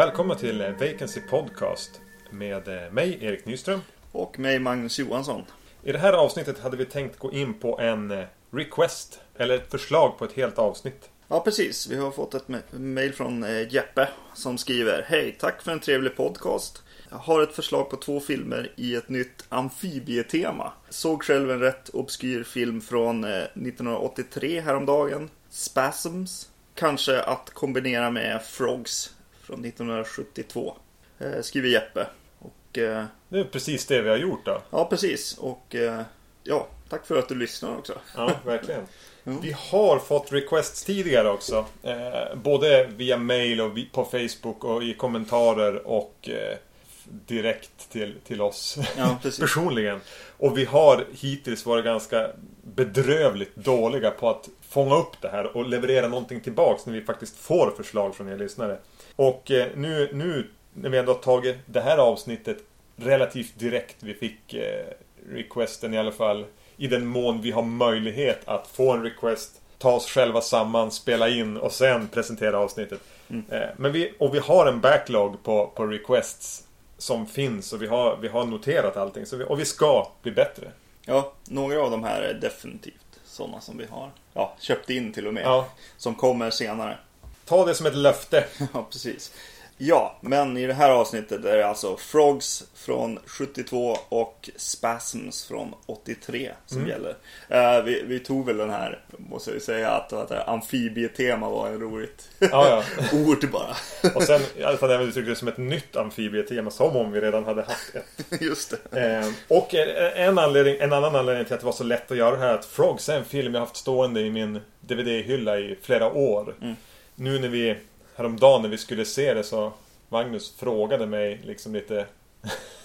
Välkomna till Vacancy Podcast med eh, mig, Erik Nyström. Och mig, Magnus Johansson. I det här avsnittet hade vi tänkt gå in på en eh, request, eller ett förslag på ett helt avsnitt. Ja, precis. Vi har fått ett mail från eh, Jeppe som skriver Hej, tack för en trevlig podcast. Jag har ett förslag på två filmer i ett nytt amfibietema. Såg själv en rätt obskyr film från 1983 häromdagen. Spasms. Kanske att kombinera med Frogs från 1972. Eh, skriver Jeppe. Och, eh, det är precis det vi har gjort då. Ja, precis. Och eh, ja, tack för att du lyssnar också. Ja, verkligen. Mm. Vi har fått requests tidigare också. Eh, både via mail och på Facebook och i kommentarer och eh, direkt till, till oss ja, personligen. Och vi har hittills varit ganska bedrövligt dåliga på att fånga upp det här och leverera någonting tillbaks när vi faktiskt får förslag från er lyssnare. Och eh, nu, nu när vi ändå tagit det här avsnittet relativt direkt. Vi fick eh, requesten i alla fall. I den mån vi har möjlighet att få en request. Ta oss själva samman, spela in och sen presentera avsnittet. Mm. Eh, men vi, och vi har en backlog på, på requests som finns och vi har, vi har noterat allting. Så vi, och vi ska bli bättre. Ja, några av de här är definitivt sådana som vi har ja, köpt in till och med. Ja. Som kommer senare. Ta det som ett löfte. ja, precis. Ja, men i det här avsnittet är det alltså Frogs från 72 och Spasms från 83 som mm. gäller. Uh, vi, vi, tog väl den här, måste jag säga, att, att amfibietema var en roligt ja, ja. ord bara. och sen i alla fall uttryckte det som ett nytt amfibietema, som om vi redan hade haft ett. Just det. Uh, och en, anledning, en annan anledning till att det var så lätt att göra det här, att Frogs är en film jag haft stående i min DVD-hylla i flera år. Mm nu när vi häromdagen när vi skulle se det så Magnus frågade mig liksom lite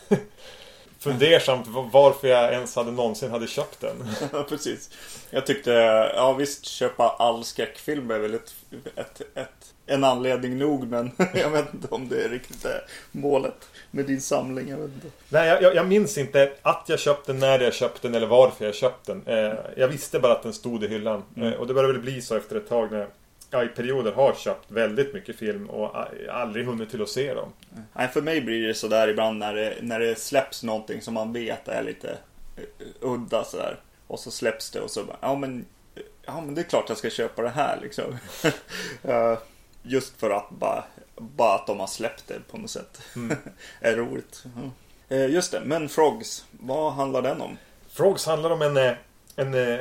fundersamt varför jag ens hade någonsin hade köpt den. Ja, precis. Jag tyckte, ja visst, köpa all skräckfilm är väl ett, ett, ett, en anledning nog, men jag vet inte om det är riktigt är målet med din samling. Jag, vet inte. Nej, jag, jag, minns inte att jag köpte den, när jag köpte den eller varför jag köpte den. Eh, jag visste bara att den stod i hyllan. Mm. Eh, och det började väl bli så efter ett tag när ja, i perioder har köpt väldigt mycket film och aldrig hunnit till att se dem. Nej, för mig blir det sådär ibland när det, när det släpps någonting som man vet är lite eh, udda sådär. Och så släpps det och så bara, ja men, ja men det är klart jag ska köpa det här liksom. Just för att bara, bara att de har släppt det på något sätt. Mm. är roligt. Eh, just det, men Frogs, vad handlar den om? Frogs handlar om en eh, en eh,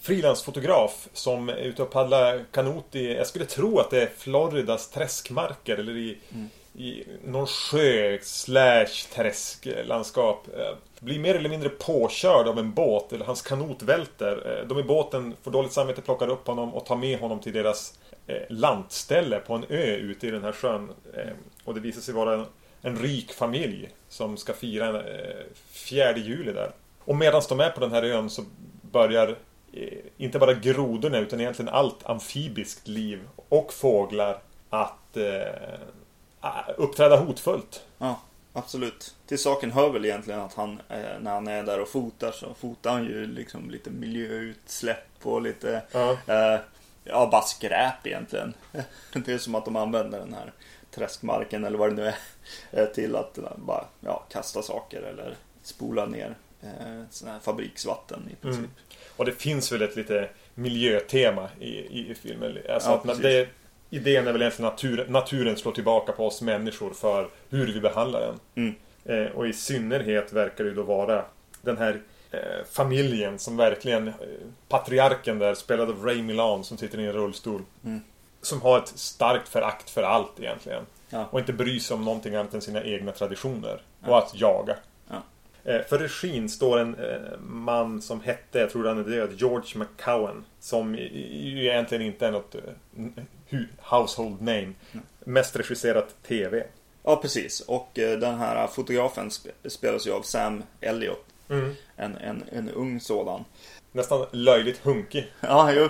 frilansfotograf som är ute och paddlar kanot i, jag skulle tro att det är Floridas träskmarker eller i, mm. i någon sjö slash träsklandskap. Eh, blir mer eller mindre påkörd av en båt, eller hans kanot välter. Eh, de i båten får dåligt samvete, plockar upp honom och tar med honom till deras eh, lantställe på en ö ute i den här sjön. Eh, och det visar sig vara en, en rik familj som ska fira eh, fjärde juli där. Och medan de är på den här ön så börjar eh, inte bara grodorna utan egentligen allt amfibiskt liv och fåglar att eh, uppträda hotfullt. Ja, absolut. Till saken hör väl egentligen att han, eh, när han är där och fotar så fotar han ju liksom lite miljöutsläpp och lite, ja, eh, ja bara skräp egentligen. Det är som att de använder den här träskmarken eller vad det nu är eh, till att eh, bara ja, kasta saker eller spola ner eh, sån här fabriksvatten i princip. Mm. Och det finns väl ett lite miljötema i, i, i filmen. Alltså ja, att det, idén är väl egentligen att natur, naturen slår tillbaka på oss människor för hur vi behandlar den. Mm. Eh, och i synnerhet verkar det då vara den här eh, familjen som verkligen eh, patriarken där spelad av Ray Milan som sitter i en rullstol. Mm. Som har ett starkt förakt för allt egentligen. Ja. Och inte bryr sig om någonting annat än sina egna traditioner. Ja. Och att jaga. Eh, för regin står en eh, man som hette, jag tror han är död, George McCowan. Som ju egentligen inte är något eh, household name. Mest regisserat TV. Ja, precis. Och den här fotografen spelas ju av Sam Elliot. Mm. En, en, en ung sådan. Nästan löjligt hunkig. Ja, jo.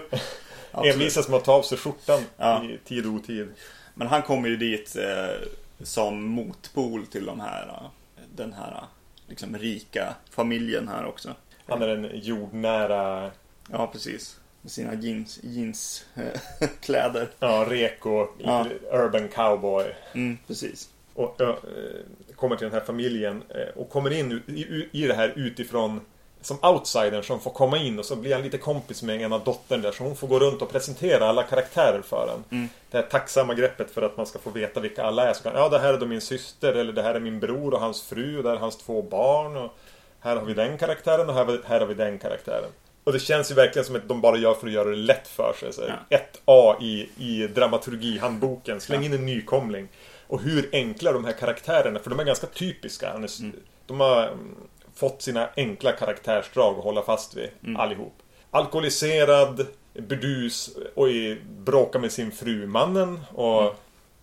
Envisas med att ta av sig skjortan ja. i tid och otid. Men han kommer ju dit eh, som motpol till de här, den här liksom rika familjen här också. Han är en jordnära, Ja, precis. Med sina jeans, jeanskläder. ja, reko, Ja. urban cowboy. Mm, precis. och eh, kommer till den här familjen eh, och kommer in i, i, i det här utifrån som outsider som får komma in och så blir han lite kompis med en av dottern där så hon får gå runt och presentera alla karaktärer för en. Mm. Det här tacksamma greppet för att man ska få veta vilka alla är. Så kan, ja, det här är då min syster eller det här är min bror och hans fru och det här är hans två barn. Och här har vi den karaktären och här, har vi- här har vi den karaktären. Och det känns ju verkligen som att de bara gör för att göra det lätt för sig. Så Ja. 1A i, i dramaturgihandboken. Släng in en nykomling. Och hur enkla de här karaktärerna, för de är ganska typiska. Han är s- De har mm, fått sina enkla karaktärsdrag att hålla fast vid allihop. Alkoholiserad, burdus och i, bråkar med sin fru, mannen. Och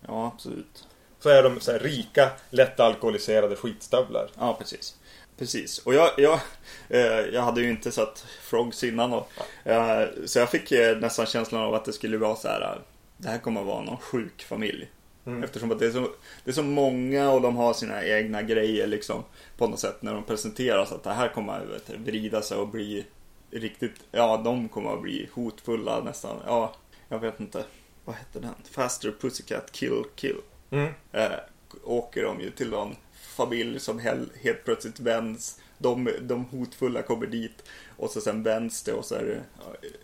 Ja, absolut. så är de så här rika, lätt alkoholiserade skitstövlar. Ja, precis. Precis. Och jag, jag, eh, jag hade ju inte sett Frogs innan. Och, eh, så jag fick eh, nästan känslan av att det skulle vara så här. eh, Det här kommer att vara någon sjuk familj. Eftersom att det är, så, det är så många och de har sina egna grejer liksom. På något sätt när de presenteras att det här kommer att vet, vrida sig och bli riktigt. Ja, de kommer att bli hotfulla nästan. Ja, jag vet inte. Vad hette den? Faster Pussycat Kill Kill Mm. eh, åker de ju till någon familj som hel, helt plötsligt vänds. De, de hotfulla kommer dit och så sen vänds det och så är det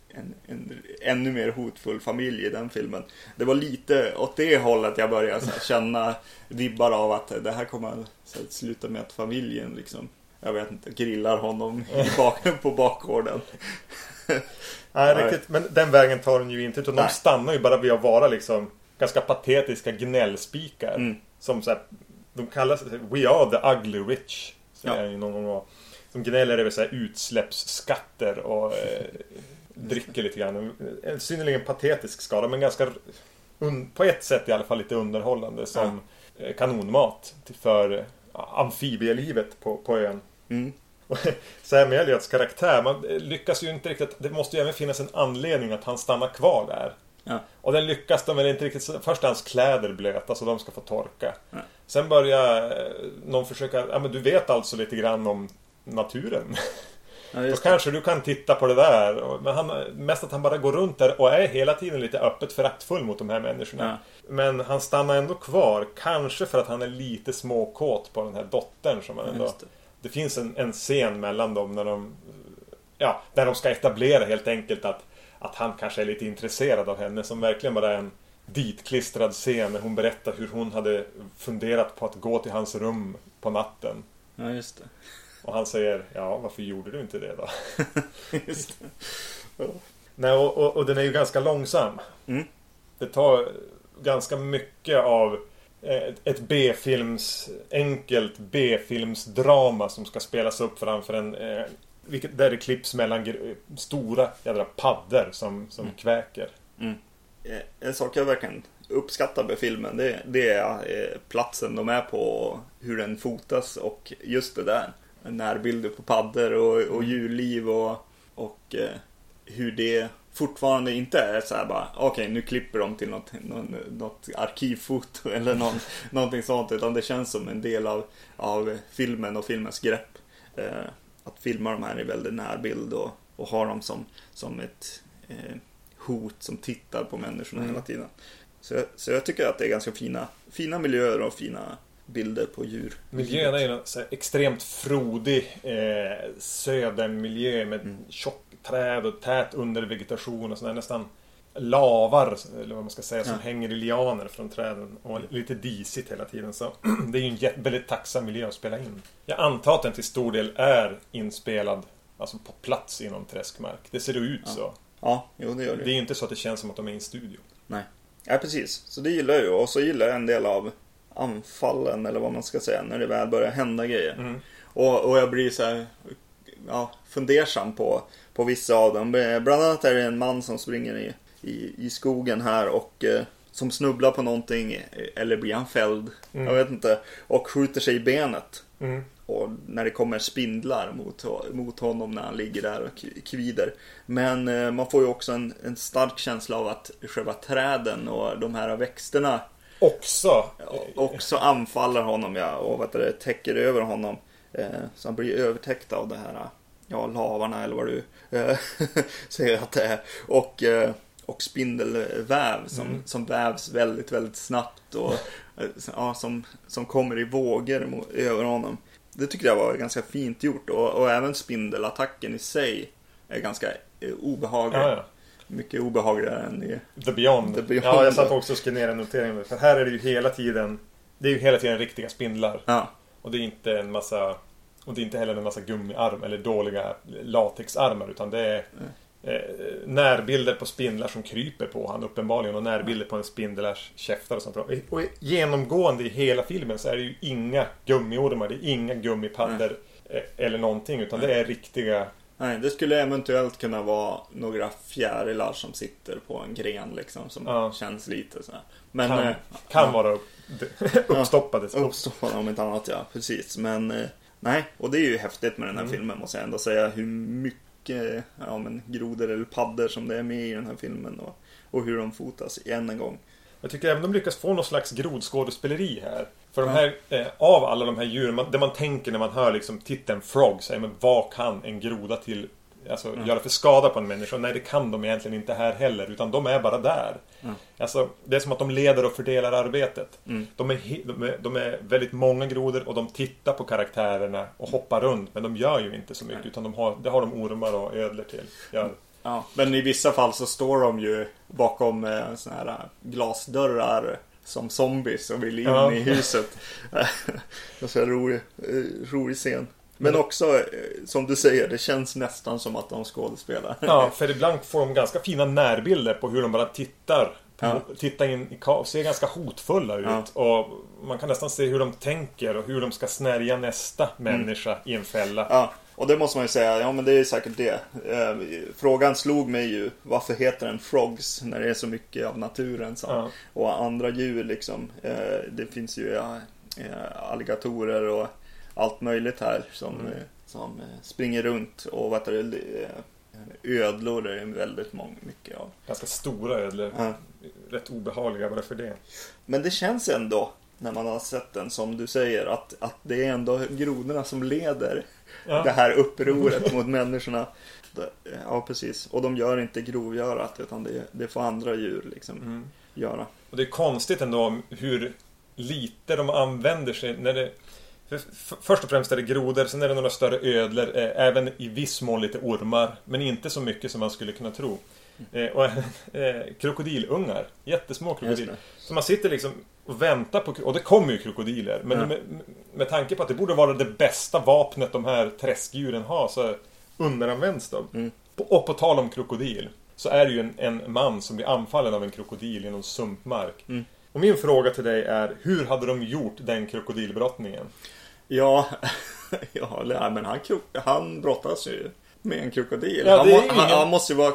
en, en ännu mer hotfull familj i den filmen. Det var lite åt det hållet jag började så här, känna vibbar av att det här kommer så här, sluta med att familjen liksom jag vet inte, grillar honom i bak, på bakgården. Nej, riktigt. Men den vägen tar den ju inte. Utan de Nej. stannar ju bara vid att vara liksom ganska patetiska gnällspikar. Mm. Som så här, de kallas We are the ugly rich. Säger Ja. någon gång. Och, som gnäller över så här utsläppsskatter och eh, dricker lite grann. En synnerligen patetisk skala men ganska på ett sätt i alla fall lite underhållande som eh, kanonmat för eh, amfibielivet på, på ön. Mm. Sam Elliots karaktär, man lyckas ju inte riktigt. Det måste ju även finnas en anledning att han stannar kvar där. Ja. Och den lyckas de väl inte riktigt. Först är hans kläder blöta så de ska få torka. Ja. Sen börjar eh, någon försöka, ja men du vet alltså lite grann om naturen. Ja, Då kanske du kan titta på det där. Men han, mest att han bara går runt där och är hela tiden lite öppet föraktfull mot de här människorna. Men han stannar ändå kvar. Kanske för att han är lite småkåt på den här dottern som han ändå... Det. Det finns en, en scen mellan dem när de... Ja, där de ska etablera helt enkelt att, att han kanske är lite intresserad av henne. Som verkligen bara är en ditklistrad scen när hon berättar hur hon hade funderat på att gå till hans rum på natten. Ja, just det. Och han säger, ja varför gjorde du inte det då? Just det. Nej, och, och, och den är ju ganska långsam. Mm. Det tar ganska mycket av eh, ett B-films, enkelt B-filmsdrama som ska spelas upp framför en... Eh, vilket, där det klipps mellan stora jädra paddor som, som kväker. Eh, En sak jag verkligen uppskattar med filmen det, det är eh, platsen de är på och hur den fotas och just det där. Närbilder på paddor och, och djurliv och, och eh, hur det fortfarande inte är så här bara okej nu klipper de till något, någon, något arkivfoto eller någon, någonting sånt utan det känns som en del av, av filmen och filmens grepp. Eh, att filma de här i väldigt närbild och, och ha dem som, som ett eh, hot som tittar på människorna Mm. hela tiden. Så, jag- så jag tycker att det är ganska fina, fina miljöer och fina bilder på djur. Miljön är ju en extremt frodig eh, södernmiljö med Mm. tjock träd och tät undervegetation och sådär nästan lavar, eller vad man ska säga, som Ja. hänger i lianer från träden. Och lite disigt hela tiden. Så det är ju en väldigt tacksam miljö att spela in. Jag antar att den till stor del är inspelad Alltså på plats i någon träskmark. Det ser ut Ja. så. Ja, jo det gör det. Det är inte så att det känns som att de är i en studio. Nej. Ja, precis. Så det gillar jag ju. Och så gillar jag en del av anfallen, eller vad man ska säga, när det väl börjar hända grejer. Mm. Och, och jag blir så här, ja, fundersam på, på vissa av dem. Bland annat är det en man som springer i, i, i skogen här och eh, som snubblar på någonting, eh, eller blir han fälld? Mm. Jag vet inte. Och skjuter sig i benet. Mm. Och när det kommer spindlar mot, mot honom när han ligger där och kvider. Men eh, man får ju också en, en stark känsla av att själva träden och de här växterna också... också anfaller honom ja, och vad det, täcker över honom. Eh, så han blir övertäckt av det här, ja, lavarna eller vad du eh, säger att det är. Och, eh, och spindelväv som, mm. som vävs väldigt, väldigt snabbt och eh, ja, som, som kommer i vågor över honom. Det tycker jag var ganska fint gjort och, och även spindelattacken i sig är ganska eh, obehaglig. Ja, ja. Mycket obehagligare än i The Beyond. The Beyond. Ja, jag satt också och skrev ner en notering. För här är det ju hela tiden Det är ju hela tiden riktiga spindlar. Ja. Och det är inte en massa Och det är inte heller en massa gummiarm eller dåliga latexarmar utan det är mm. eh, närbilder på spindlar som kryper på han uppenbarligen och närbilder på en spindelars käftar och sånt. Och genomgående i hela filmen så är det ju inga gummiormar, det är inga gummipaddor mm. eller någonting utan det är riktiga Nej, det skulle eventuellt kunna vara några fjärilar som sitter på en gren liksom som ja. känns lite sådär. Men, kan, eh, kan ja. vara uppstoppade. Ja, uppstoppade om inte annat ja, precis. Men eh, nej, och det är ju häftigt med den här mm. filmen måste jag ändå säga. Hur mycket ja, men, grodor eller paddor som det är med i den här filmen och, och hur de fotas än en gång. Jag tycker även de lyckas få någon slags grodskådespeleri här. För de här, eh, av alla de här djuren, man, det man tänker när man hör liksom titeln Frog, så är, men vad kan en groda till Alltså mm. göra för skada på en människa. Nej, det kan de egentligen inte här heller. Utan de är bara där. Mm. Alltså, det är som att de leder och fördelar arbetet. Mm. De, är, de, är, de, är, väldigt många grodor och de tittar på karaktärerna och hoppar runt. Men de gör ju inte så mycket. Nej. Utan de har, det har de ormar och ödlor till. Gör. Ja, men i vissa fall så står de ju bakom eh, såna här glasdörrar som zombies och vill in ja. i huset. en rolig, eh, rolig scen. Men också, eh, som du säger, det känns nästan som att de skådespelar. Ja, för ibland får de ganska fina närbilder på hur de bara tittar. Ja. Tittar in i ser ganska hotfulla ut. Ja. Och man kan nästan se hur de tänker och hur de ska snärja nästa mm. människa i en fälla. Ja, och det måste man ju säga, ja men det är säkert det. Eh, frågan slog mig ju, varför heter den Frogs när det är så mycket av naturen så, ja. och andra djur liksom. Eh, det finns ju eh, alligatorer och allt möjligt här som, mm. som springer runt och vad heter det, ödlor är det väldigt många, mycket av. Ganska stora ödlor. Ja. Rätt obehagliga bara för det. Men det känns ändå när man har sett den som du säger att, att det är ändå grodorna som leder ja. det här upproret mot människorna. Ja, precis. Och de gör inte grovgörat utan det, det får andra djur liksom mm. göra. Och det är konstigt ändå hur lite de använder sig när det Först och främst är det grodor, sen är det några större ödlor, eh, även i viss mån lite ormar. Men inte så mycket som man skulle kunna tro. Eh, och eh, krokodilungar, jättesmå krokodiler. Så man sitter liksom och väntar på, och det kommer ju krokodiler. Men mm. med, med tanke på att det borde vara det bästa vapnet de här träskdjuren har så underanvänds de. Mm. Och på tal om krokodil. Så är det ju en, en, man som blir anfallen av en krokodil i någon sumpmark. Mm. Och min fråga till dig är, hur hade de gjort den krokodilbrottningen? Ja, ja men han, han brottas ju med en krokodil. Ja, han, ingen... han, han, måste ju vara...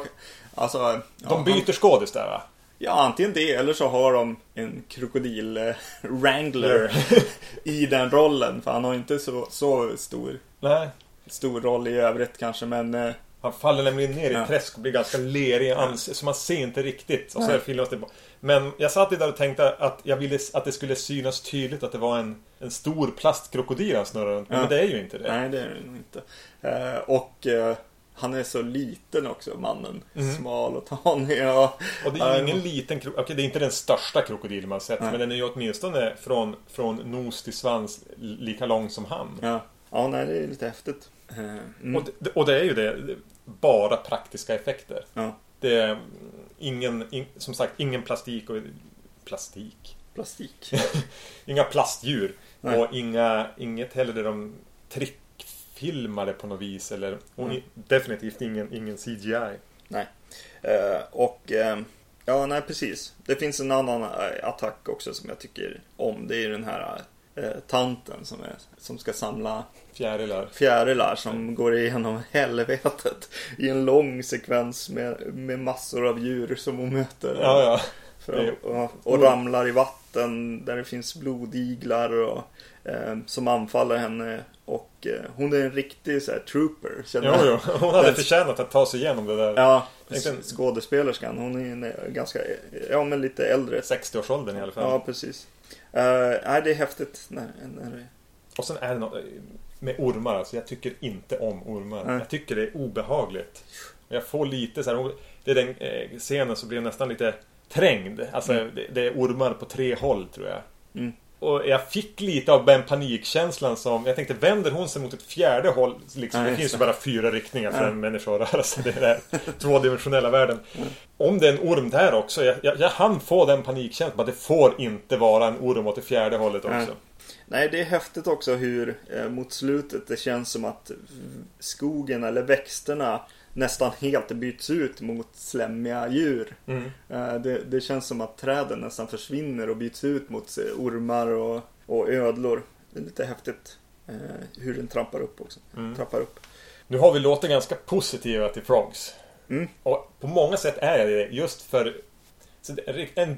Alltså, de byter han... skådis där va? Ja, antingen det eller så har de en krokodil-wrangler i den rollen. För han har inte så, så stor, Nej. stor roll i övrigt kanske, men... Eh, han faller nämligen ner i ett träsk och blir ganska lerig så man ser inte riktigt. Och så filmas det Men jag satt där och tänkte att jag ville att det skulle synas tydligt att det var en, en stor plastkrokodil han snurrade runt. Ja. Men det är ju inte det. Nej, det är det nog inte. Eh, och eh, han är så liten också, mannen. Mm. Smal och tanig. Ja. Och det är ingen liten krokodil. Okej, det är inte den största krokodilen man sett. Nej. Men den är ju åtminstone från, från nos till svans lika lång som han. Ja, ja nej, det är lite häftigt. Eh, mm. Och, det, och det är ju det. Bara praktiska effekter. Ja. Det är ingen, in, som sagt, ingen plastik och... Plastik? Plastik? inga plastdjur. Nej. Och inga, inget heller där de trick filmade på något vis. Eller, och mm. definitivt ingen, ingen CGI. Nej. Uh, och uh, ja, nej precis. Det finns en annan uh, attack också som jag tycker om. Det är den här tanten som, är, som ska samla Fjärilar. Fjärilar som mm. går igenom helvetet i en lång sekvens med, med massor av djur som hon möter. Ja, ja. För, och, och, ramlar i vatten där det finns blodiglar och, eh, som anfaller henne Och eh, hon är en riktig så här, trooper. Känner Jo, jo. Hon hade Den- förtjänat att ta sig igenom det där. Ja, skådespelerskan. Hon är en, eh, ganska, ja men lite äldre. 60-årsåldern i alla fall. Ja, precis. Uh, nej, det är häftigt när, när. Och sen är det något med ormar. Alltså, jag tycker inte om ormar. Nej. Jag tycker det är obehagligt. Jag får lite så här. Det är den eh, scenen så blir nästan lite trängd. Alltså, det, det är ormar på tre håll tror jag. Mm. Och jag fick lite av den panikkänslan som... Jag tänkte, vänder hon sig mot ett fjärde håll? Liksom, Ja, det finns ju bara fyra riktningar för Ja. en människa att röra sig. Det är den här tvådimensionella världen. Om det är en orm där också. Jag, jag, jag hann få den panikkänslan. Bara, det får inte vara en orm åt det fjärde hållet också. Nej. Nej, det är häftigt också hur eh, mot slutet det känns som att skogen eller växterna nästan helt byts ut mot slemmiga djur. Mm. Eh, det, det känns som att träden nästan försvinner och byts ut mot ormar och, och ödlor. Det är lite häftigt eh, hur den trappar upp också. Mm. Trappar upp. Nu har vi låtit ganska positiva till Frogs. Mm. Och på många sätt är jag det just för en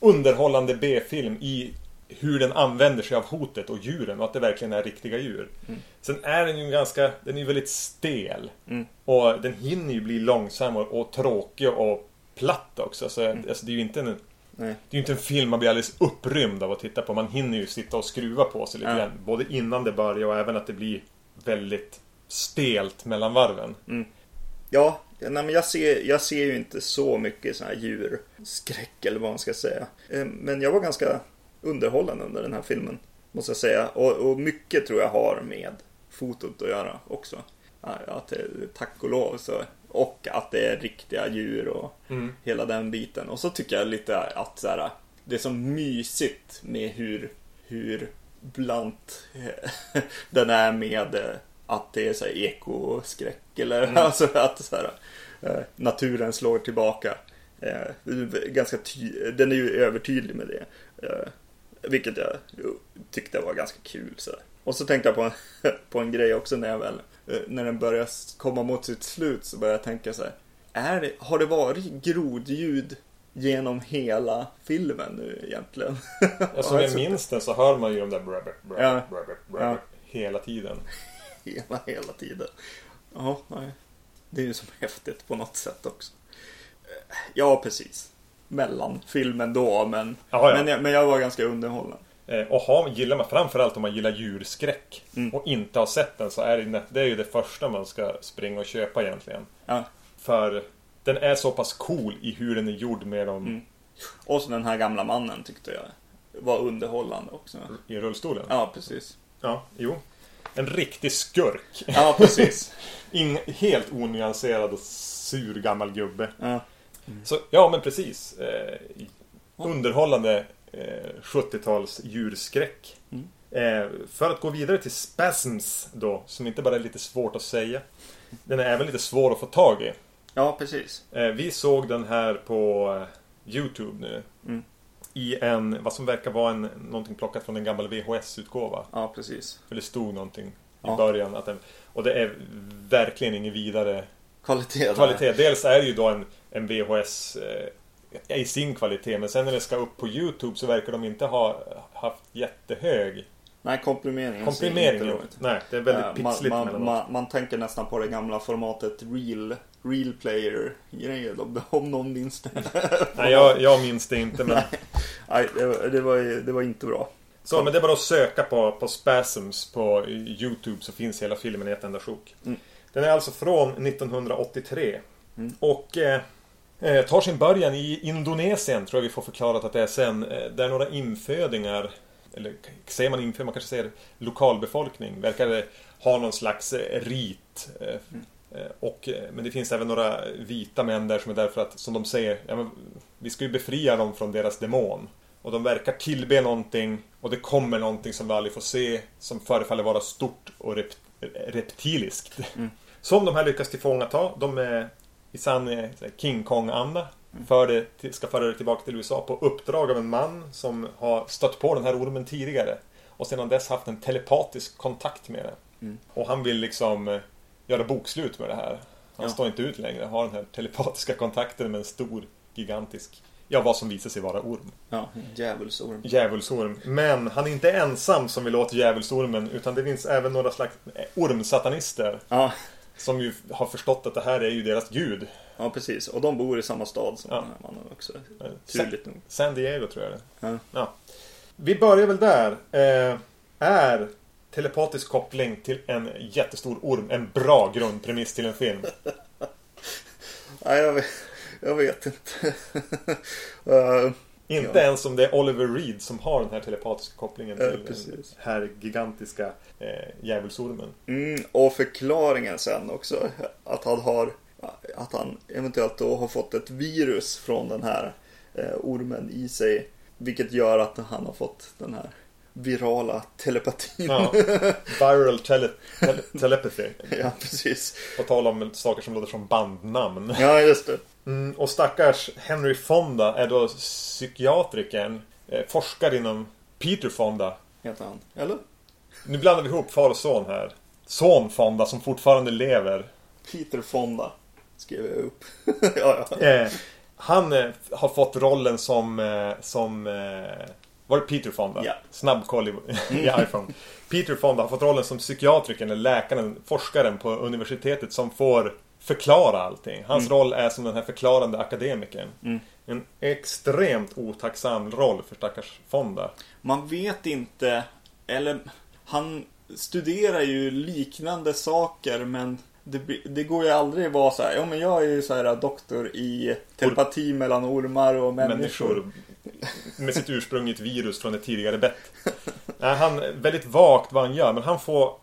underhållande B-film i hur den använder sig av hotet och djuren och att det verkligen är riktiga djur. Mm. Sen är den ju ganska, den är ju väldigt stel. Mm. Och den hinner ju bli långsam och, och tråkig och platt också. Så, alltså, det är ju inte en, Mm. Nej. det är ju inte en film man blir alldeles upprymd av att titta på. Man hinner ju sitta och skruva på sig lite Ja. grann. Både innan det börjar och även att det blir väldigt stelt mellan varven. Ja, nej, men jag ser, jag ser ju inte så mycket sån här djurskräck eller vad man ska säga. Eh, Men jag var ganska underhållande under den här filmen. Måste jag säga. Och, och mycket tror jag har med fotot att göra också. Att det, tack och lov så. Och att det är riktiga djur och Mm. hela den biten. Och så tycker jag lite att så här, det är så mysigt med hur, hur blant den är med eh, att det är så här ekoskräck eller alltså att så här, eh, naturen slår tillbaka. Eh, ganska ty- den är ju övertydlig med det. Vilket jag tyckte var ganska kul. Så. Och så tänkte jag på en, på en grej också när jag väl, eh, när den börjar komma mot sitt slut så började jag tänka så här. Är det, har det varit grodljud genom hela filmen nu egentligen? Ja, som jag Alltså, minns den så hör man ju de där brabbert, Ja. brabbert, brabbert, brabbert Ja. hela tiden. Hela, hela tiden. Ja, nej. Det är ju som häftigt på något sätt också. Ja, precis. Mellan filmen då, men, Ja, ja. men, jag, men jag var ganska underhållen. Eh, Och har, gillar man, framförallt om man gillar djurskräck Mm. och inte har sett den så är det, det är ju det första man ska springa och köpa egentligen. Ja. För den är så pass cool i hur den är gjord med dem Mm. Och så den här gamla mannen tyckte jag var underhållande också. i rullstolen. Ja, precis. Ja, jo. En riktig skurk. Ja, precis. Ing, helt onyanserad och sur gammal gubbe. Ja. Så, ja men precis. Eh, underhållande eh, 70-tals djurskräck. Mm. Eh, för att gå vidare till Spasms då, som inte bara är lite svårt att säga. Den är även lite svår att få tag i. ja, precis. Eh, vi såg den här på eh, Youtube nu. Mm. I en, vad som verkar vara en, någonting plockat från en gammal VHS-utgåva. Ja, precis. För det stod någonting i Ja. början. Att den, och det är verkligen ingen vidare Kvalitet. kvalitet. Dels är det ju då en, en VHS eh, i sin kvalitet. Men sen när det ska upp på Youtube så verkar de inte ha haft jättehög Nej, komprimeringen komprimering. inte ut. Nej, det är väldigt Eh, pixligt man, man, man, man tänker nästan på det gamla formatet real, real player grejer om, om någon minns det. Nej, jag, jag minns det inte. Men... Nej, det, var- det, var, det var inte bra. Så, men det är bara att söka på, på Spasms på Youtube så finns hela filmen i ett enda sjok. Mm. Den är alltså från 1983. Mm. Och eh, eh, tar sin början i Indonesien, tror jag vi får förklarat att det är sen. Eh, där några infödingar, eller säger man infödingar, man kanske säger lokalbefolkning, verkar ha någon slags eh, rit. Mm. och, men det finns även några vita män där som är där för att, som de säger, ja, men, vi ska ju befria dem från deras demon. Och de verkar tillbe någonting och det kommer någonting som vi aldrig får se som förefaller vara stort och rep reptiliskt. Mm. Som de här lyckas tillfångata. De är i sann eh, King Kong-anda. För det, ska föra det tillbaka till USA på uppdrag av en man som har stött på den här ormen tidigare. Och sedan dess haft en telepatisk kontakt med den. Mm. Och han vill liksom eh, göra bokslut med det här. Han Ja. står inte ut längre. Har den här telepatiska kontakten med en stor, gigantisk ja, vad som visar sig vara orm. Ja, djävulsorm. Djävulsorm. Men han är inte ensam som vill åt djävulsormen utan det finns även några slags eh, ormsatanister. Ja, Som ju har förstått att det här är ju deras gud. ja, precis. Och de bor i samma stad som Ja. man också. Eh, Turligt nog. San Diego tror jag det. Ja. Ja. Vi börjar väl där. Eh, är telepatisk koppling till en jättestor orm en bra grundpremiss till en film? Nej, jag vet, jag vet inte. Eh, Inte Ja. ens om det är Oliver Reed som har den här telepatiska kopplingen Ja, till precis. den här gigantiska eh, djävulsormen. Mm, och förklaringen sen också. Att han har att han eventuellt då har fått ett virus från den här eh, ormen i sig. Vilket gör att han har fått den här virala telepatin. Ja. Viral tele tele telepathy. ja precis. På tal om saker som låter som bandnamn. Ja, just det. Mm, och stackars Henry Fonda är då psykiatrikern, eh, forskare inom Peter Fonda. Heter han. Eller? Nu blandar vi ihop far och son här. Son Fonda som fortfarande lever. Peter Fonda. Skrev jag upp. ja, ja. Eh, han eh, har fått rollen som, eh, som eh, var det Peter Fonda? Ja. Snabbkoll i, i iPhone. Peter Fonda har fått rollen som psykiatrikern, eller läkaren, forskaren på universitetet som får förklara allting. Hans roll är som den här förklarande akademikern. En extremt otacksam roll för stackars Fonda. Man vet inte, eller han studerar ju liknande saker men det, det går ju aldrig att vara så här, ja men jag är ju så här doktor i telepati mellan ormar och människor. Människor med sitt ursprung i ett virus från ett tidigare bett. Nej, han väldigt vagt vad han gör, men han får...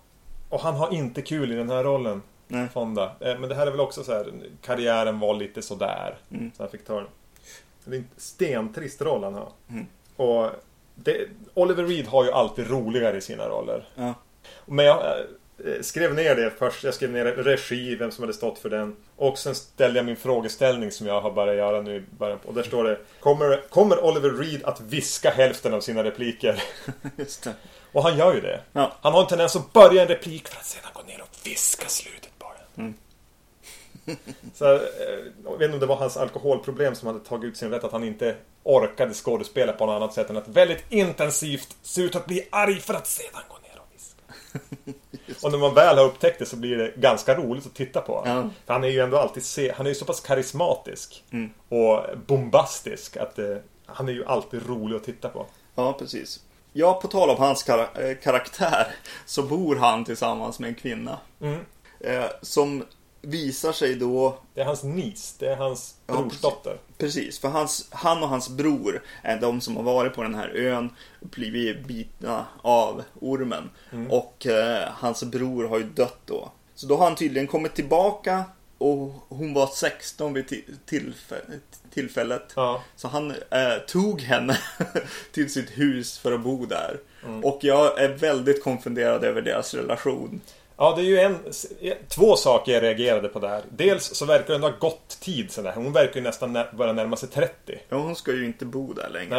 Och han har inte kul i den här rollen, Nej. Fonda. Eh, Men det här är väl också så här, karriären var lite sådär. Mm. Så han fick ta. Det är en stentrist roll han har. Mm. Och det, Oliver Reed har ju alltid roligare i sina roller. Ja. Men jag eh, skrev ner det först. Jag skrev ner regi, vem som hade stått för den. Och sen ställde jag min frågeställning som jag har börjat göra nu. i början på- Och där står det kommer, kommer Oliver Reed att viska hälften av sina repliker? Just det. Och han gör ju det. Ja. Han har en tendens att börja en replik för att sedan gå ner och viska slutet. Så, eh, jag vet inte om det var hans alkoholproblem som hade tagit ut sin rätt att han inte orkade skådespela på något annat sätt än att väldigt intensivt se ut att bli arg för att sedan gå ner och viska. och när man väl har upptäckt det så blir det ganska roligt att titta på. Ja. För han är ju ändå alltid se han är ju så pass karismatisk Mm. och bombastisk att eh, han är ju alltid rolig att titta på. Ja, precis. Ja, på tal om hans kar- eh, karaktär så bor han tillsammans med en kvinna. Mm. Eh, som visar sig då Det är hans nis, det är hans Ja, brorsdotter. Precis, för hans, han och hans bror är de som har varit på den här ön och blivit bitna av ormen. Och eh, hans bror har ju dött då. Så då har han tydligen kommit tillbaka och hon var 16 vid ti- tillfä- tillfället. Ja. Så han eh, tog henne till sitt hus för att bo där. Och jag är väldigt konfunderad över deras relation. Ja, det är ju en, två saker jag reagerade på där. Dels så verkar det ändå ha gått tid sen där. Hon verkar ju nästan nä- börja närma sig 30. Ja, hon ska ju inte bo där längre.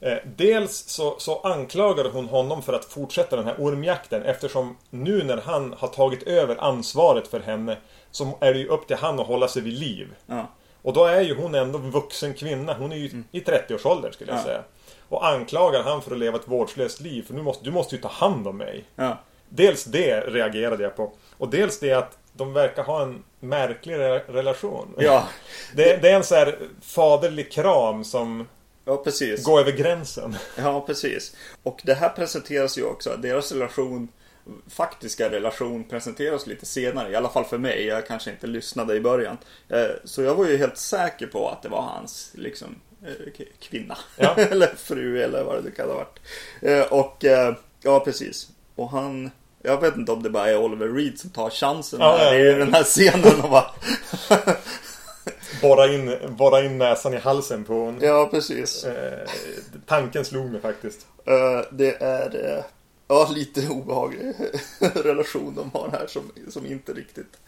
Nej. Eh, Dels så, så anklagade hon honom för att fortsätta den här ormjakten eftersom nu när han har tagit över ansvaret för henne så är det ju upp till han att hålla sig vid liv. Ja. Och då är ju hon ändå en vuxen kvinna. Hon är ju i 30-årsåldern skulle jag Ja. säga. Och anklagar han för att leva ett vårdslöst liv. För nu måste, du måste ju ta hand om mig. Ja. Dels det reagerade jag på. Och dels det att de verkar ha en märklig re- relation. Ja. Det, det är en så här faderlig kram som ja, precis. går över gränsen. Ja, precis. Och det här presenteras ju också, deras relation, faktiska relation presenteras lite senare. I alla fall för mig, jag kanske inte lyssnade i början. Eh, Så jag var ju helt säker på att det var hans, liksom, eh, kvinna. Ja. eller fru eller vad det kan ha varit. Eh, Och, ja precis. Och han, jag vet inte om det bara är Oliver Reed som tar chansen Ja, här i den här scenen och bara... Borra in, borra in näsan i halsen på hon. ja, precis. Eh, tanken slog mig faktiskt. Eh, det är eh, ja, lite obehaglig relation de har här som, som inte riktigt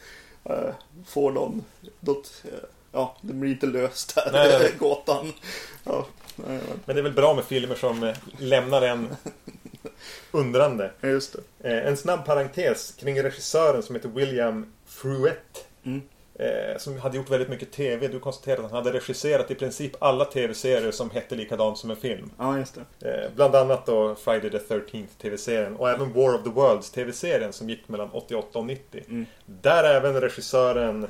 eh, får någon... Något, ja, det blir inte löst här, Nej, gåtan. Ja, nej, Men det är väl bra med filmer som lämnar en undrande. just det. Eh, En snabb parentes kring regissören som heter William Fruet. Mm. eh, som hade gjort väldigt mycket TV. Du konstaterade att han hade regisserat i princip alla TV-serier som hette likadant som en film. Ja, just det. Eh, bland annat då Friday the 13th TV-serien och även War of the Worlds TV-serien som gick mellan 88 och 90. Mm. Där även regissören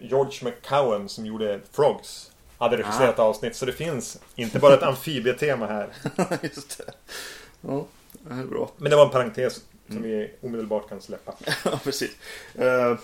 George McCowan som gjorde Frogs hade regisserat avsnitt. Så det finns inte bara ett amfibietema här. just det. Ja, det här är bra. Men det var en parentes som vi omedelbart kan släppa. Ja, precis. Eh,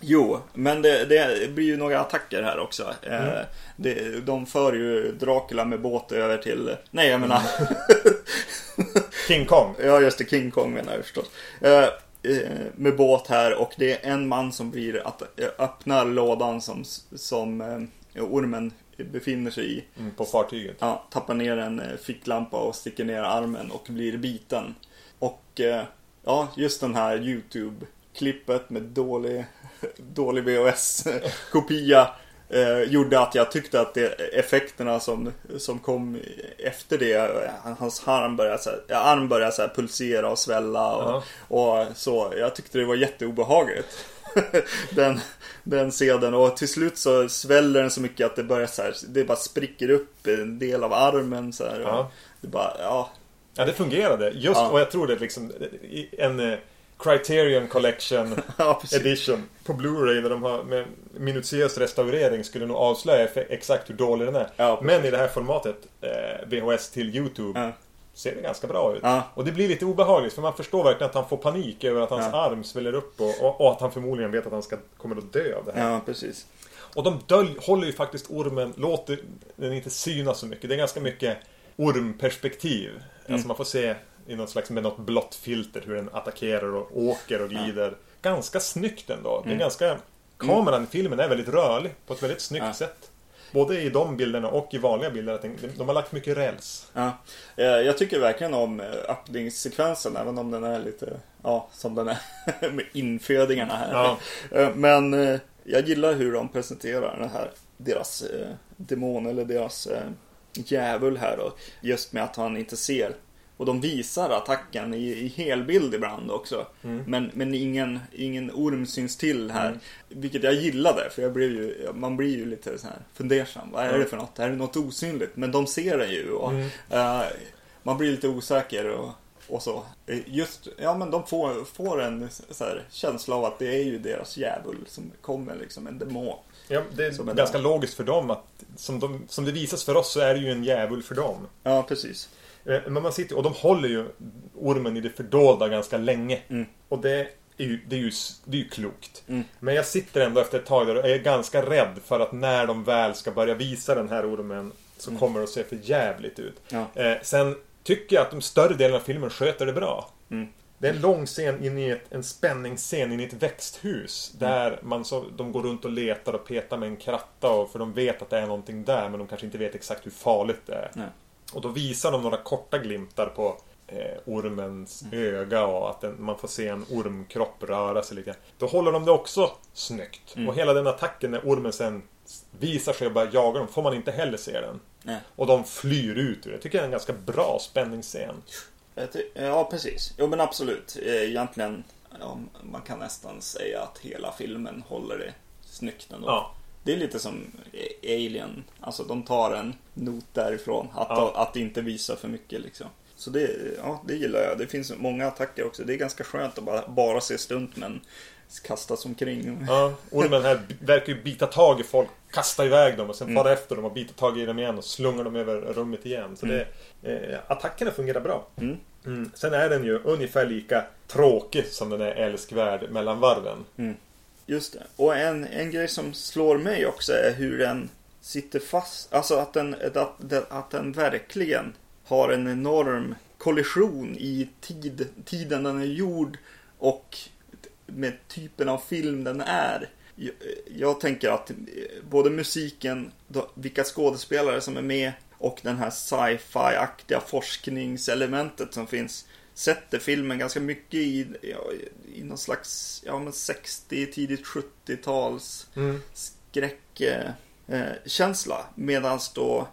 jo, men det, det blir ju några attacker här också. Eh, Mm. det, de för ju Dracula med båt över till... Nej, jag menar... King Kong. ja, just det. King Kong menar jag förstås. Eh, eh, med båt här och det är en man som blir att öppnar lådan som, som eh, ormen befinner sig i. Mm, på fartyget. Ja, tappar ner en eh, ficklampa och sticker ner armen och blir biten. Och eh, ja, just den här YouTube-klippet med dålig, dålig VHS-kopia eh, gjorde att jag tyckte att det, effekterna som, som kom efter det, eh, hans arm började, så här, arm började så pulsera och svälla och, och så. Jag tyckte det var jätteobehagligt. den, den scenen och till slut så sväller den så mycket att det börjar så här, det bara spricker upp en del av armen så här. Ja. Det bara, ja. Ja, det fungerade. Just, Ja. och jag tror det liksom en eh, Criterion Collection ja. Edition på Blu-ray där de har med minutiös restaurering skulle nog avslöja exakt hur dålig den är. Ja. Men i det här formatet, eh, VHS till YouTube. Ser det ganska bra ut. Ja. Och det blir lite obehagligt för man förstår verkligen att han får panik över att hans Ja. arm sväller upp och, och, och att han förmodligen vet att han ska, kommer att dö av det här. ja, precis. Och de dölj, håller ju faktiskt ormen, låter den inte synas så mycket. Det är ganska mycket ormperspektiv. Mm. Alltså man får se i något slags med något blått filter hur den attackerar och åker och glider. Ganska snyggt ändå. Mm. Det är ganska... Kameran i filmen är väldigt rörlig på ett väldigt snyggt Ja. sätt. Både i de bilderna och i vanliga bilder. att De har lagt mycket räls. Ja. Eh, Jag tycker verkligen om eh, öppningssekvensen även om den är lite, ja, som den är med infödingarna här. Ja. Eh, Men jag gillar hur de presenterar den här, deras demon eller deras djävul här och just med att han inte ser. Och de visar attacken i, i helbild ibland också. Men, men ingen, ingen orm syns till här. Vilket jag gillade för jag blev ju, man blir ju lite så här fundersam. Vad är det för något? Är det något osynligt? Men de ser den ju. Och, eh, man blir lite osäker och, och så. Eh, Just, ja men de får, får en här, känsla av att det är ju deras djävul som kommer liksom, en demon. Ja, det är en ganska dag. logiskt för dem att som, de, som det visas för oss så är det ju en djävul för dem. Ja, precis. Eh, Men man sitter, och de håller ju ormen i det fördolda ganska länge. Mm. Och det är ju, det är ju, det är ju klokt. Mm. Men jag sitter ändå efter ett tag där och är ganska rädd för att när de väl ska börja visa den här ormen så kommer det att se för jävligt ut. Mm. Ja. Eh, sen tycker jag att de större delen av filmen sköter det bra. Mm. Det är en lång scen in i ett, en spänningsscen in i ett växthus. Mm. Där man så, de går runt och letar och petar med en kratta. Och, för de vet att det är någonting där men de kanske inte vet exakt hur farligt det är. Och då visar de några korta glimtar på eh, ormens öga och att den, man får se en ormkropp röra sig lite. Då håller de det också snyggt. Och hela den attacken när ormen sen visar sig och börjar jaga dem får man inte heller se den. Nej. Och de flyr ut ur det. Jag tycker det är en ganska bra spänningsscen. Jag Ja, precis. Jo, men absolut. Eh, Egentligen, ja, man kan nästan säga att hela filmen håller det snyggt ändå. Ja. Det är lite som Alien. Alltså, de tar en not därifrån. Att, Ja. att inte visa för mycket liksom. Så det, ja, det gillar jag. Det finns många attacker också. Det är ganska skönt att bara, bara se stuntmän kastas omkring. Ja, ormen här verkar ju bita tag i folk, kasta iväg dem och sen fara efter dem och bita tag i dem igen och slunga dem över rummet igen. Så det, eh, attackerna fungerar bra. Mm. Mm. Sen är den ju ungefär lika tråkig som den är älskvärd mellan varven. Just det. Och en, en grej som slår mig också är hur den sitter fast. Alltså att den, att, att den verkligen har en enorm kollision i tid, tiden den är gjord och med typen av film den är. Jag, jag tänker att både musiken, vilka skådespelare som är med och den här sci-fi-aktiga forskningselementet som finns sätter filmen ganska mycket i, i någon slags ja, men 60, tidigt 70-tals Mm. skräckkänsla. Eh. Medan då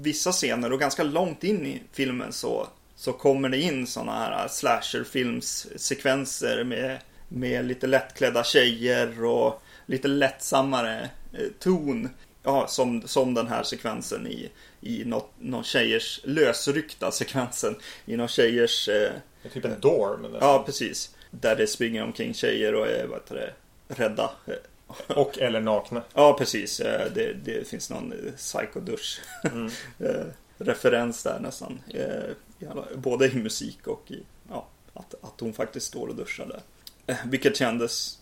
vissa scener och ganska långt in i filmen så, så kommer det in sådana här slasherfilmssekvenser med, med lite lättklädda tjejer och lite lättsammare eh, ton. Ja, som, som den här sekvensen i, i något, någon tjejers lösryckta sekvensen i någon tjejers... Eh, typ en dorm. nästan. ja, precis. Där det springer omkring tjejer och är vad heter det, rädda. Och eller nakna. Ja, precis. Eh, Det, det finns någon eh, psykodusch Mm. eh, referens där nästan. Både i musik och i ja, att, att hon faktiskt står och duschar där. Vilket kändes...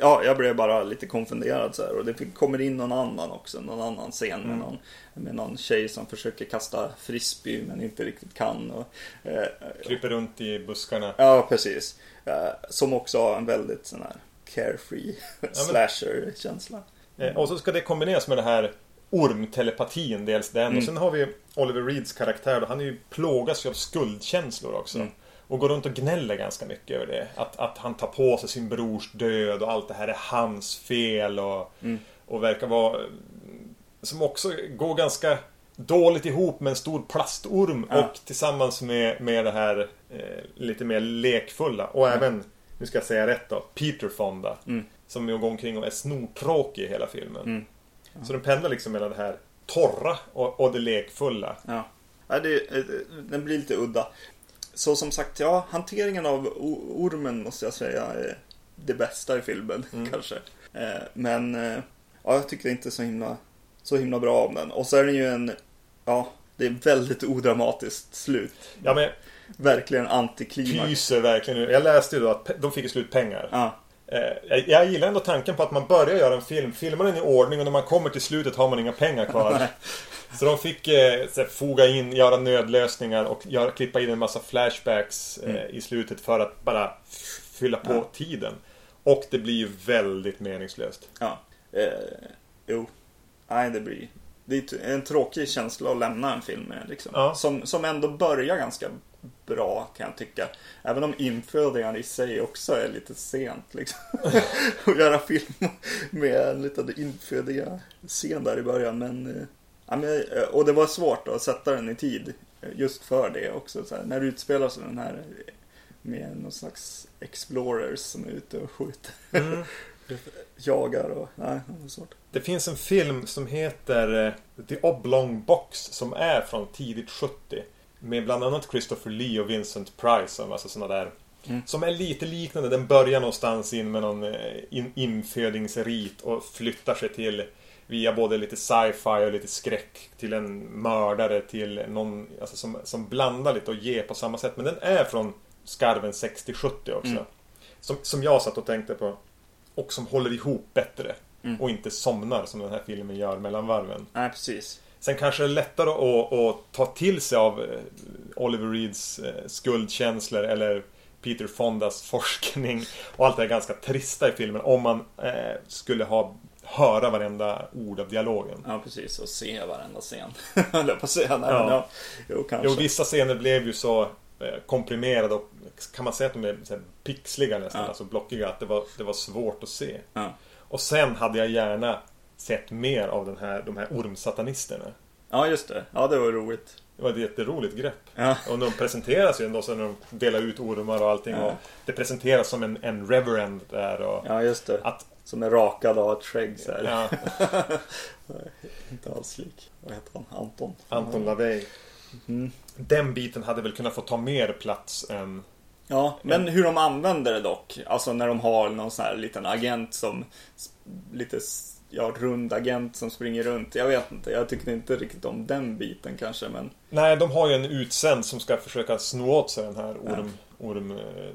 Ja, jag blev bara lite konfunderad så här. Och det fick- kommer in någon annan också. Någon annan scen med, Mm. någon, med någon tjej som försöker kasta frisbee men inte riktigt kan. Och, eh, Kryper runt i buskarna. Ja, precis. Eh, Som också har en väldigt sån här carefree slasher-känsla. Eh, Och så ska det kombineras med det här ormtelepatin, dels den. Mm. Och sen har vi Oliver Reeds karaktär då. Han är ju plågas ju av skuldkänslor också. Mm. Och går runt och gnäller ganska mycket över det. Att, att han tar på sig sin brors död och allt det här är hans fel och, Mm. och verkar vara... Som också går ganska dåligt ihop med en stor plastorm Ja. och tillsammans med, med det här eh, lite mer lekfulla. Och även, nu ska jag säga rätt då, Peter Fonda. Mm. Som ju går omkring och är snortråkig i hela filmen. Mm. Så den pendlar liksom mellan det här torra och, och det lekfulla. Ja. ja det, eh, den blir lite udda. Så som sagt, ja, hanteringen av ormen måste jag säga är det bästa i filmen Mm. kanske. Eh, Men eh, ja, jag tycker inte så himla, så himla bra om den. Och så är den ju en, ja, det är väldigt odramatiskt slut. Ja men Verkligen antiklimax. pyser verkligen nu. Jag läste ju då att de fick slut pengar. Ja, Eh, jag, jag gillar ändå tanken på att man börjar göra en film, filmar den i ordning och när man kommer till slutet har man inga pengar kvar. Så de fick eh, så här, foga in, göra nödlösningar och göra, klippa in en massa flashbacks eh, i slutet för att bara fylla på Ja. tiden. Och det blir ju väldigt meningslöst. ja. Eh, jo. Nej, det blir... Det är en tråkig känsla att lämna en film med. Liksom. Ja. Som, som ändå börjar ganska bra kan jag tycka. Även om infödingen i sig också är lite sent. Liksom. att göra film med en liten infödiga scen där i början. Men, eh, men, eh, och det var svårt att sätta den i tid. eh, Just för det också. Så här, när det utspelar sig den här eh, med någon slags explorers som är ute och skjuter. Mm. Jagar och... Nej, det svårt. Det finns en film som heter The Oblong Box som är från tidigt 70. Med bland annat Christopher Lee och Vincent Price massa sådana där. Mm. Som är lite liknande. Den börjar någonstans in med någon in, infödingsrit och flyttar sig till via både lite sci-fi och lite skräck till en mördare till någon alltså som, som blandar lite och ger på samma sätt. Men den är från skarven 60-70 också. Mm. Som, som jag satt och tänkte på. Och som håller ihop bättre. Mm. Och inte somnar som den här filmen gör mellan varven. Nej, precis. Sen kanske det är lättare att, att ta till sig av eh, Oliver Reeds eh, skuldkänslor eller Peter Fondas forskning och allt det här ganska trista i filmen om man eh, skulle ha höra varenda ord av dialogen. Ja, precis. Och se varenda scen. Höll jag på att säga. Nej, Ja. ja. Jo, kanske. Jo, vissa scener blev ju så eh, komprimerade och kan man säga att de är pixliga nästan, Ja. alltså blockiga, att det var, det var svårt att se. Ja. Och sen hade jag gärna sett mer av den här, de här ormsatanisterna. ja, just det. Ja, det var roligt. Det var ett jätteroligt grepp. Ja, Och de presenteras ju ändå så när de delar ut ormar och allting. Ja. Och det presenteras som en, en reverend där. Och ja just det. att, Som är rakad av ett skägg så här. ja, Inte alls lik. Vad heter han? Anton? Anton LaVey. Mm. Den biten hade väl kunnat få ta mer plats än... Ja, men hur de använder det dock. Alltså när de har någon sån här liten agent som... Lite ja, rund agent som springer runt. Jag vet inte. Jag tyckte inte riktigt om den biten kanske, men... Nej, de har ju en utsänd som ska försöka sno åt sig den här orm... orm eh,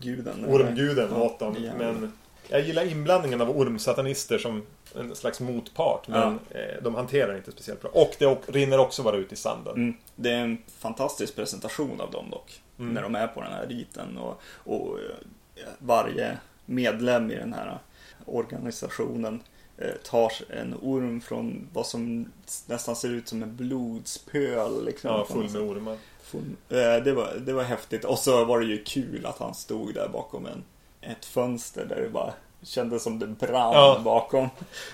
Guden. ormguden Ja, åt dem. ja. Men jag gillar inblandningen av ormsatanister som en slags motpart. Men eh, de hanterar inte speciellt bra. Och det rinner också bara ut i sanden. Mm. Det är en fantastisk presentation av dem dock. Mm. När de är på den här riten och, och eh, varje medlem i den här organisationen eh, tar en orm från vad som nästan ser ut som en blodspöl. Liksom, Ja, full med ormar. Full- Det var, det var häftigt. Och så var det ju kul att han stod där bakom en, ett fönster där det bara kändes som det brann Ja. bakom.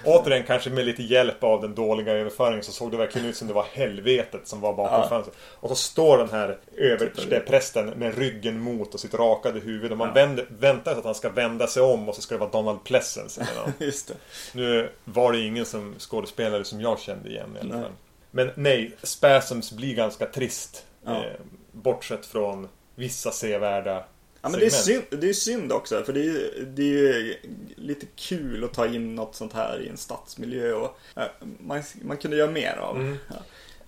Återigen kanske med lite hjälp av den dåliga överföringen så såg det verkligen ut som det var helvetet som var bakom Ja. fönstret. Och så står den här översteprästen med ryggen mot och sitt rakade huvud och man vänder, väntar sig att han ska vända sig om och så ska det vara Donald Pleasence. Just det. Nu var det ingen som skådespelare som jag kände igen i alla Nej. fall. Men nej, Spasms blir ganska trist. Ja. Eh, bortsett från vissa sevärda Ja, men det är, synd, det är synd också, för det är, det är lite kul att ta in något sånt här i en stadsmiljö. Och, eh, man, man kunde göra mer av, Mm.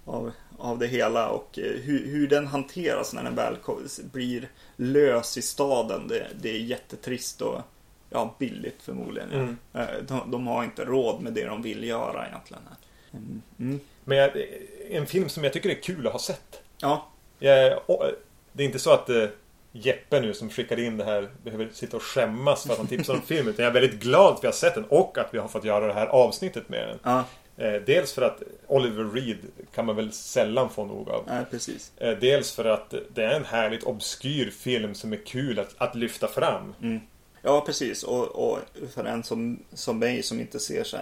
av, av det hela och eh, hur, hur den hanteras när den väl blir lös i staden. Det, det är jättetrist och ja, billigt förmodligen. Mm. Eh, De, de har inte råd med det de vill göra egentligen. Mm. Mm. Men jag, en film som jag tycker är kul att ha sett. Ja, Jag, det är inte så att Jeppe nu som skickade in det här behöver sitta och skämmas för att han tipsar om filmen. Utan jag är väldigt glad för att vi har sett den och att vi har fått göra det här avsnittet med den. ja, Eh, dels för att Oliver Reed kan man väl sällan få nog av. precis. Eh, dels för att det är en härligt obskyr film som är kul att, att lyfta fram. Ja, precis. Och, och för en som, som mig som inte ser så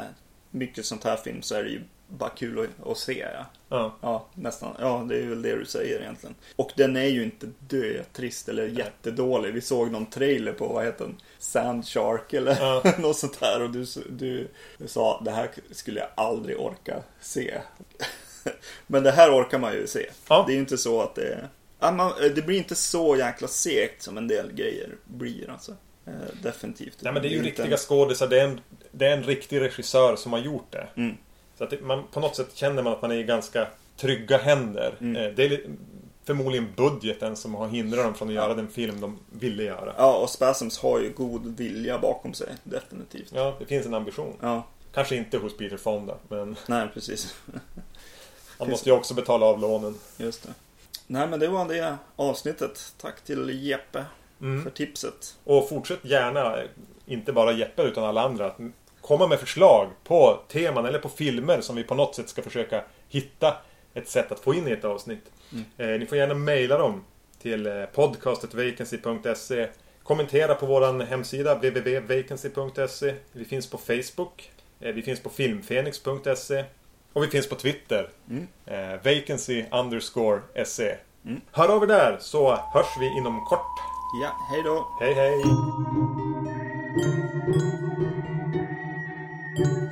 mycket sånt här film så är det ju bara kul att, att se. Ja. Ja. ja, nästan. Ja, det är väl det du säger egentligen. Och den är ju inte dötrist eller jättedålig. Vi såg någon trailer på, vad heter den? Sand Shark eller Ja. något sånt här. Och du, du, du sa, det här skulle jag aldrig orka se. Men det här orkar man ju se. Ja. Det är ju inte så att det... Man, det blir inte så jäkla segt som en del grejer blir alltså. Eh, definitivt. Nej men det är ju riktiga skådisar. Det är, en, det är en riktig regissör som har gjort det. Mm. Så att det, man, på något sätt känner man att man är i ganska trygga händer. Mm. Eh, Det är li- förmodligen budgeten som har hindrat dem från att göra den film de ville göra. Ja, och Spasms har ju god vilja bakom sig, definitivt. Ja, det finns en ambition. Ja, Kanske inte hos Peter Fonda, men nej precis. han måste ju också betala av lånen. Just det. Nej, men det var det avsnittet. Tack till Jeppe Mm. för tipset. Och fortsätt gärna, inte bara Jeppe utan alla andra, komma med förslag på teman eller på filmer som vi på något sätt ska försöka hitta ett sätt att få in i ett avsnitt. Eh, ni får gärna mejla dem till eh, podcastetvacancy.se Kommentera på vår hemsida www.vacancy.se Vi finns på Facebook eh, Vi finns på filmfenix.se Och vi finns på Twitter Mm. eh, Vacancy underscore se Hör av er där så hörs vi inom kort. Ja, hej då! Hej hej! Thank you.